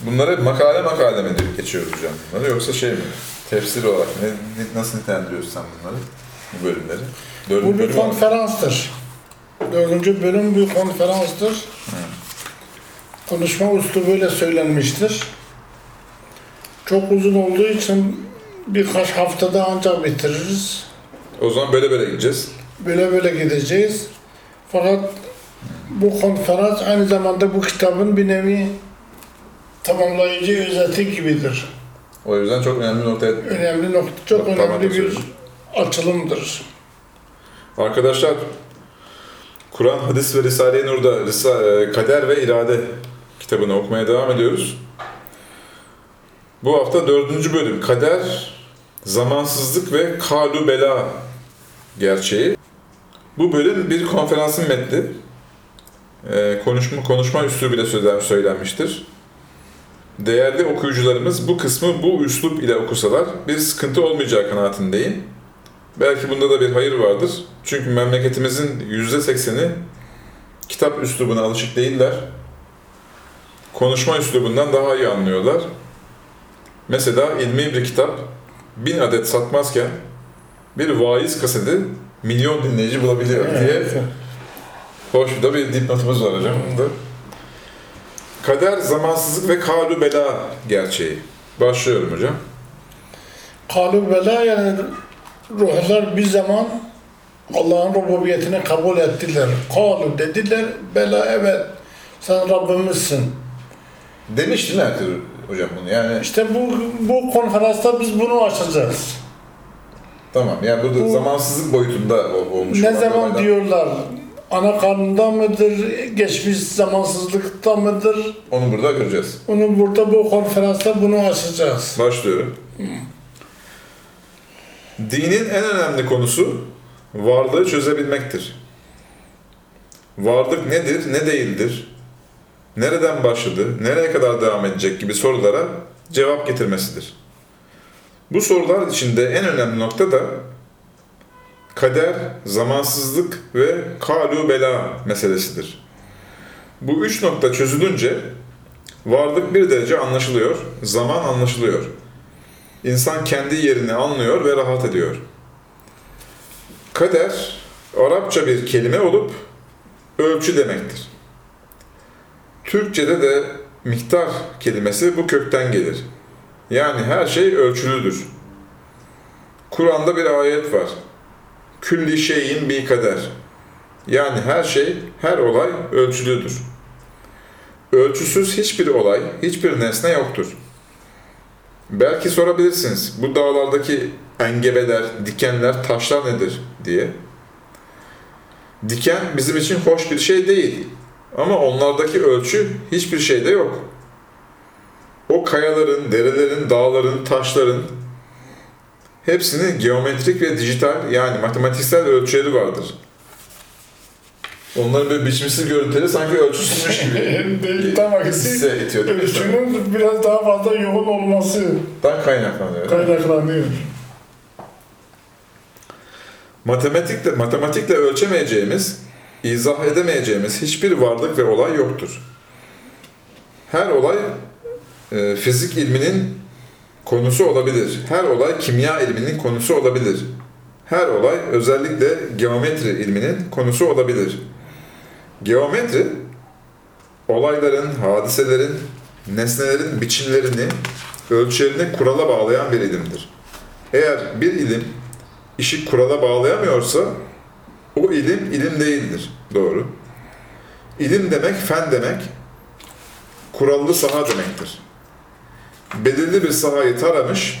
Bunları makale makale mi diyor- geçiyoruz hocam bunları yoksa şey mi? Tefsir olarak ne, nasıl nitelendiriyorsun sen bunları? Bu bölümleri. Dördüncü Bu bir bölüm konferanstır. Dördüncü bölüm bir konferanstır. Konuşma üslubuyla söylenmiştir. Çok uzun olduğu için birkaç haftada ancak bitiririz. O zaman böyle böyle gideceğiz. Böyle böyle gideceğiz. Fakat bu konferans aynı zamanda bu kitabın bir nevi tamamlayıcı özeti gibidir. O yüzden çok önemli bir noktaya Önemli nokta, çok Parmak önemli bir açılımdır. Arkadaşlar, Kur'an, Hadis ve Risale-i Nur'da Risa- e, Kader ve İrade kitabını okumaya devam ediyoruz. Bu hafta dördüncü bölüm Kader, Zamansızlık ve Kalu Bela gerçeği. Bu bölüm bir konferansın metni. E, konuşma, konuşma üslubuyla söylen- söylenmiştir. Değerli okuyucularımız bu kısmı bu üslup ile okusalar bir sıkıntı olmayacağı kanaatindeyim. Belki bunda da bir hayır vardır. Çünkü memleketimizin yüzde sekseni kitap üslubuna alışık değiller. Konuşma üslubundan daha iyi anlıyorlar. Mesela ilmi bir kitap bin adet satmazken bir vaiz kaseti milyon dinleyici bulabiliyor diye hoş da bir dipnotumuz var hocam burada. Kader, zamansızlık ve kalu bela gerçeği. Başlıyorum hocam. Kalu bela yani ruhlar bir zaman Allah'ın rububiyetini kabul ettiler. Kalu dediler, bela evet sen Rabbimizsin. Demiş değil mi Ertuğrul hocam bunu? Yani İşte bu, bu konferansta biz bunu açacağız. Tamam yani burada Bu- zamansızlık boyutunda olmuş. ne zaman olaylar. diyorlar? Ana karnında mıdır? Geçmiş zamansızlıkta mıdır? Onu burada göreceğiz. Onu burada bu konferansta bunu açacağız. Başlıyorum. Dinin en önemli konusu varlığı çözebilmektir. Varlık nedir, ne değildir? Nereden başladı, nereye kadar devam edecek gibi sorulara cevap getirmesidir. Bu sorular içinde en önemli nokta da kader, zamansızlık ve kalu bela meselesidir. Bu üç nokta çözülünce varlık bir derece anlaşılıyor, zaman anlaşılıyor. İnsan kendi yerini anlıyor ve rahat ediyor. Kader, Arapça bir kelime olup ölçü demektir. Türkçede de miktar kelimesi bu kökten gelir. Yani her şey ölçülüdür. Kur'an'da bir ayet var. Külli şeyin bir kader. Yani her şey, her olay ölçülüdür. Ölçüsüz hiçbir olay, hiçbir nesne yoktur. Belki sorabilirsiniz, bu dağlardaki engebeler, dikenler, taşlar nedir diye. Diken bizim için hoş bir şey değil. Ama onlardaki ölçü hiçbir şeyde yok. O kayaların, derelerin, dağların, taşların hepsinin geometrik ve dijital yani matematiksel ölçüleri vardır. Onların böyle biçimsiz görüntüleri sanki ölçüsüzmüş gibi Değil tam aksi. Ölçünün biraz daha fazla yoğun olması Dan kaynaklanıyor. kaynaklanıyor. Matematikle, matematikle ölçemeyeceğimiz, izah edemeyeceğimiz hiçbir varlık ve olay yoktur. Her olay e, fizik ilminin konusu olabilir. Her olay kimya ilminin konusu olabilir. Her olay özellikle geometri ilminin konusu olabilir. Geometri, olayların, hadiselerin, nesnelerin biçimlerini, ölçülerini kurala bağlayan bir ilimdir. Eğer bir ilim işi kurala bağlayamıyorsa o ilim ilim değildir. Doğru. İlim demek fen demek, kurallı saha demektir. Belirli bir sahayı taramış,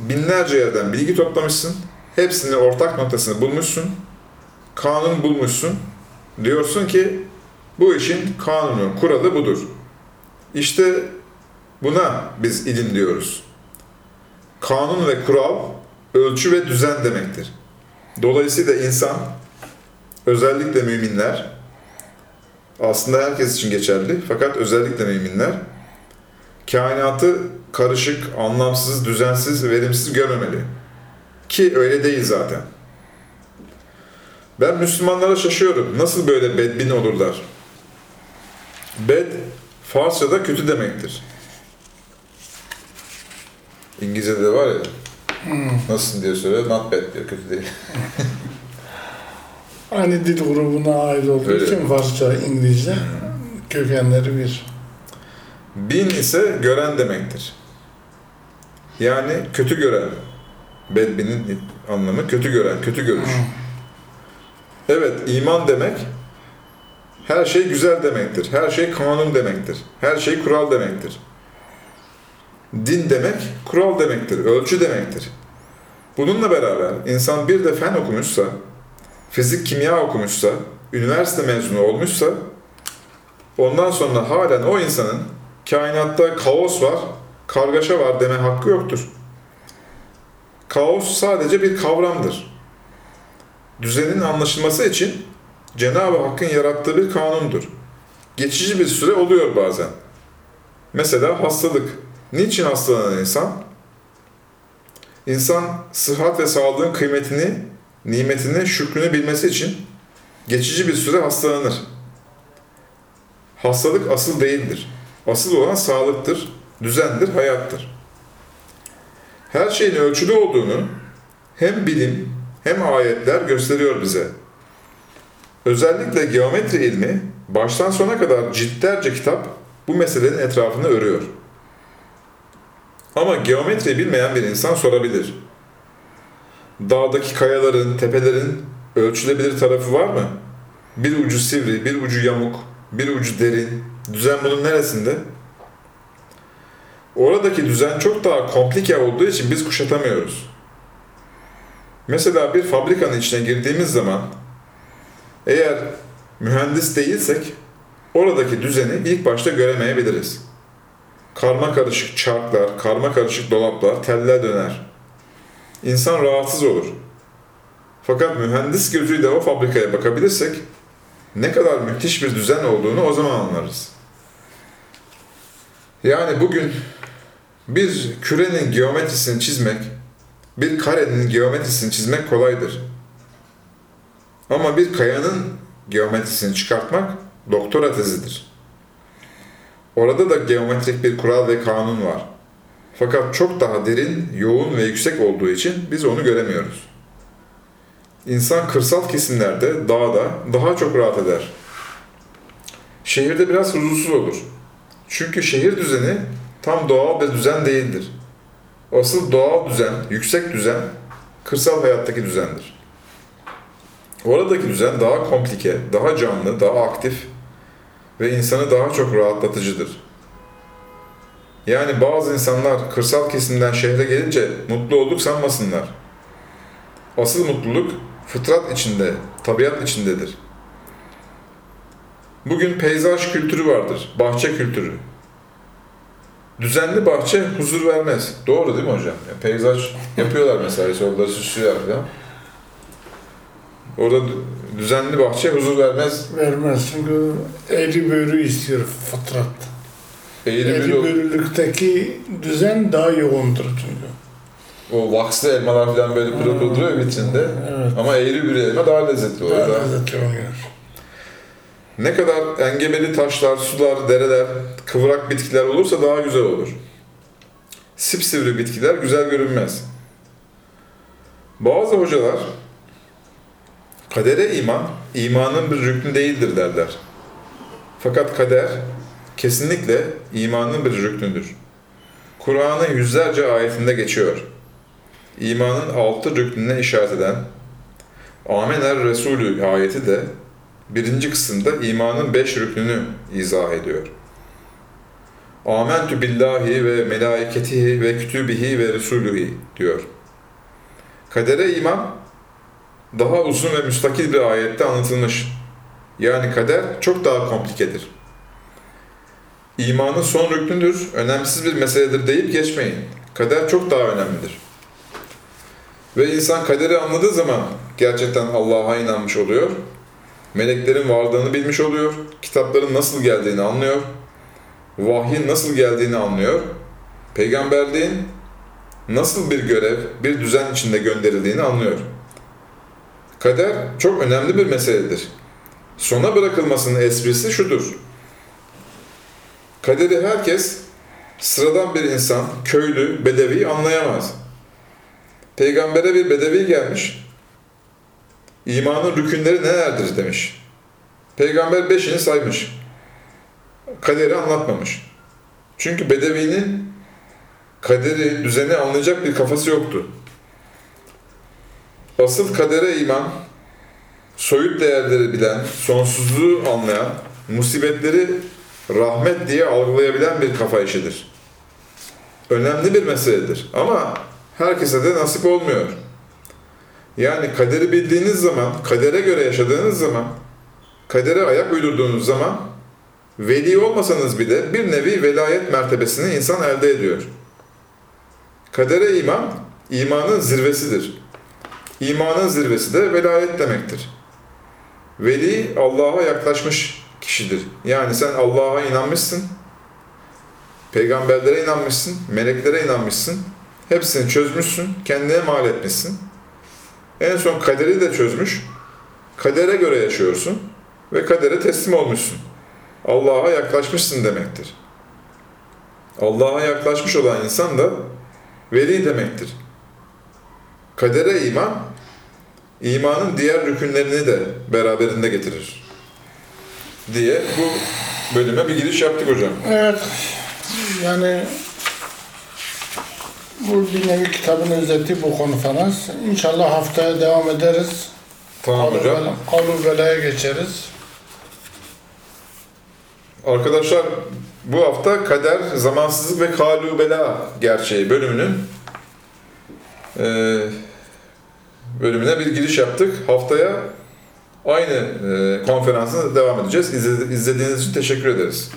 binlerce yerden bilgi toplamışsın, hepsinin ortak noktasını bulmuşsun, kanun bulmuşsun, diyorsun ki bu işin kanunu, kuralı budur. İşte buna biz ilim diyoruz. Kanun ve kural ölçü ve düzen demektir. Dolayısıyla insan, özellikle müminler, aslında herkes için geçerli fakat özellikle müminler, kainatı karışık, anlamsız, düzensiz, verimsiz görmemeli. Ki öyle değil zaten. Ben Müslümanlara şaşıyorum. Nasıl böyle bedbin olurlar? Bed, Farsça'da kötü demektir. İngilizce'de de var ya, nasılsın diye soruyor, not bad diyor, kötü değil. Aynı dil grubuna ait olduğu Öyle. için Farsça, İngilizce kökenleri bir. Bin ise gören demektir. Yani kötü gören. Bedbinin anlamı kötü gören, kötü görüş. Evet, iman demek her şey güzel demektir. Her şey kanun demektir. Her şey kural demektir. Din demek kural demektir, ölçü demektir. Bununla beraber insan bir de fen okumuşsa, fizik, kimya okumuşsa, üniversite mezunu olmuşsa, ondan sonra halen o insanın kainatta kaos var, kargaşa var deme hakkı yoktur. Kaos sadece bir kavramdır. Düzenin anlaşılması için Cenab-ı Hakk'ın yarattığı bir kanundur. Geçici bir süre oluyor bazen. Mesela hastalık. Niçin hastalanan insan? İnsan sıhhat ve sağlığın kıymetini, nimetini, şükrünü bilmesi için geçici bir süre hastalanır. Hastalık asıl değildir. Asıl olan sağlıktır, düzendir, hayattır. Her şeyin ölçülü olduğunu hem bilim hem ayetler gösteriyor bize. Özellikle geometri ilmi baştan sona kadar ciltlerce kitap bu meselenin etrafını örüyor. Ama geometri bilmeyen bir insan sorabilir. Dağdaki kayaların, tepelerin ölçülebilir tarafı var mı? Bir ucu sivri, bir ucu yamuk, bir ucu derin. Düzen bunun neresinde? Oradaki düzen çok daha komplike olduğu için biz kuşatamıyoruz. Mesela bir fabrikanın içine girdiğimiz zaman eğer mühendis değilsek oradaki düzeni ilk başta göremeyebiliriz. Karma karışık çarklar, karma karışık dolaplar, teller döner. İnsan rahatsız olur. Fakat mühendis gözüyle o fabrikaya bakabilirsek ne kadar müthiş bir düzen olduğunu o zaman anlarız. Yani bugün bir kürenin geometrisini çizmek, bir karenin geometrisini çizmek kolaydır. Ama bir kayanın geometrisini çıkartmak doktora tezidir. Orada da geometrik bir kural ve kanun var. Fakat çok daha derin, yoğun ve yüksek olduğu için biz onu göremiyoruz. İnsan kırsal kesimlerde, dağda daha çok rahat eder. Şehirde biraz huzursuz olur. Çünkü şehir düzeni tam doğal bir düzen değildir. Asıl doğal düzen, yüksek düzen, kırsal hayattaki düzendir. Oradaki düzen daha komplike, daha canlı, daha aktif ve insanı daha çok rahatlatıcıdır. Yani bazı insanlar kırsal kesimden şehre gelince mutlu olduk sanmasınlar. Asıl mutluluk fıtrat içinde, tabiat içindedir. Bugün peyzaj kültürü vardır, bahçe kültürü. Düzenli bahçe huzur vermez. Doğru değil mi hocam? Yani peyzaj yapıyorlar mesela, yolları süslüyorlar falan. Orada dü- düzenli bahçe huzur vermez. Vermez çünkü eğri büğrü istiyor fıtrat. Eğri Eğri bir büğrülükteki düzen daha yoğundur çünkü. o vakslı elmalar falan böyle pırıl pırıl duruyor vitrinde. Evet. Ama eğri bir elma daha lezzetli oluyor. Daha Daha- lezzetli oluyor. Ne kadar engebeli taşlar, sular, dereler, kıvrak bitkiler olursa daha güzel olur. Sipsivri bitkiler güzel görünmez. Bazı hocalar kadere iman, imanın bir rüknü değildir derler. Fakat kader kesinlikle imanın bir rüknüdür. Kur'an'ın yüzlerce ayetinde geçiyor. İmanın altı rüknüne işaret eden Amener Resulü ayeti de birinci kısımda imanın beş rüknünü izah ediyor. Amentu billahi ve melaiketihi ve kütübihi ve resulühi diyor. Kadere iman daha uzun ve müstakil bir ayette anlatılmış. Yani kader çok daha komplikedir. İmanın son rüknüdür, önemsiz bir meseledir deyip geçmeyin. Kader çok daha önemlidir. Ve insan kaderi anladığı zaman gerçekten Allah'a inanmış oluyor meleklerin varlığını bilmiş oluyor, kitapların nasıl geldiğini anlıyor, vahyin nasıl geldiğini anlıyor, peygamberliğin nasıl bir görev, bir düzen içinde gönderildiğini anlıyor. Kader çok önemli bir meseledir. Sona bırakılmasının esprisi şudur. Kaderi herkes, sıradan bir insan, köylü, bedevi anlayamaz. Peygambere bir bedevi gelmiş. İmanın rükünleri nelerdir demiş. Peygamber beşini saymış. Kaderi anlatmamış. Çünkü bedevinin kaderi, düzeni anlayacak bir kafası yoktu. Asıl kadere iman, soyut değerleri bilen, sonsuzluğu anlayan, musibetleri rahmet diye algılayabilen bir kafa işidir. Önemli bir meseledir ama herkese de nasip olmuyor. Yani kaderi bildiğiniz zaman, kadere göre yaşadığınız zaman, kadere ayak uydurduğunuz zaman veli olmasanız bile bir nevi velayet mertebesini insan elde ediyor. Kadere iman, imanın zirvesidir. İmanın zirvesi de velayet demektir. Veli Allah'a yaklaşmış kişidir. Yani sen Allah'a inanmışsın, peygamberlere inanmışsın, meleklere inanmışsın, hepsini çözmüşsün, kendine mal etmişsin. En son kaderi de çözmüş, kadere göre yaşıyorsun ve kadere teslim olmuşsun. Allah'a yaklaşmışsın demektir. Allah'a yaklaşmış olan insan da veli demektir. Kadere iman, imanın diğer rükünlerini de beraberinde getirir. Diye bu bölüme bir giriş yaptık hocam. Evet, yani bu bir nevi kitabın özeti bu konferans. İnşallah haftaya devam ederiz. Tamam hocam. Kalu belaya geçeriz. Arkadaşlar bu hafta kader, zamansızlık ve kalubela gerçeği bölümünün eee, bölümüne bir giriş yaptık. Haftaya aynı eee konferansına devam edeceğiz. İzledi- İzlediğiniz için teşekkür ederiz.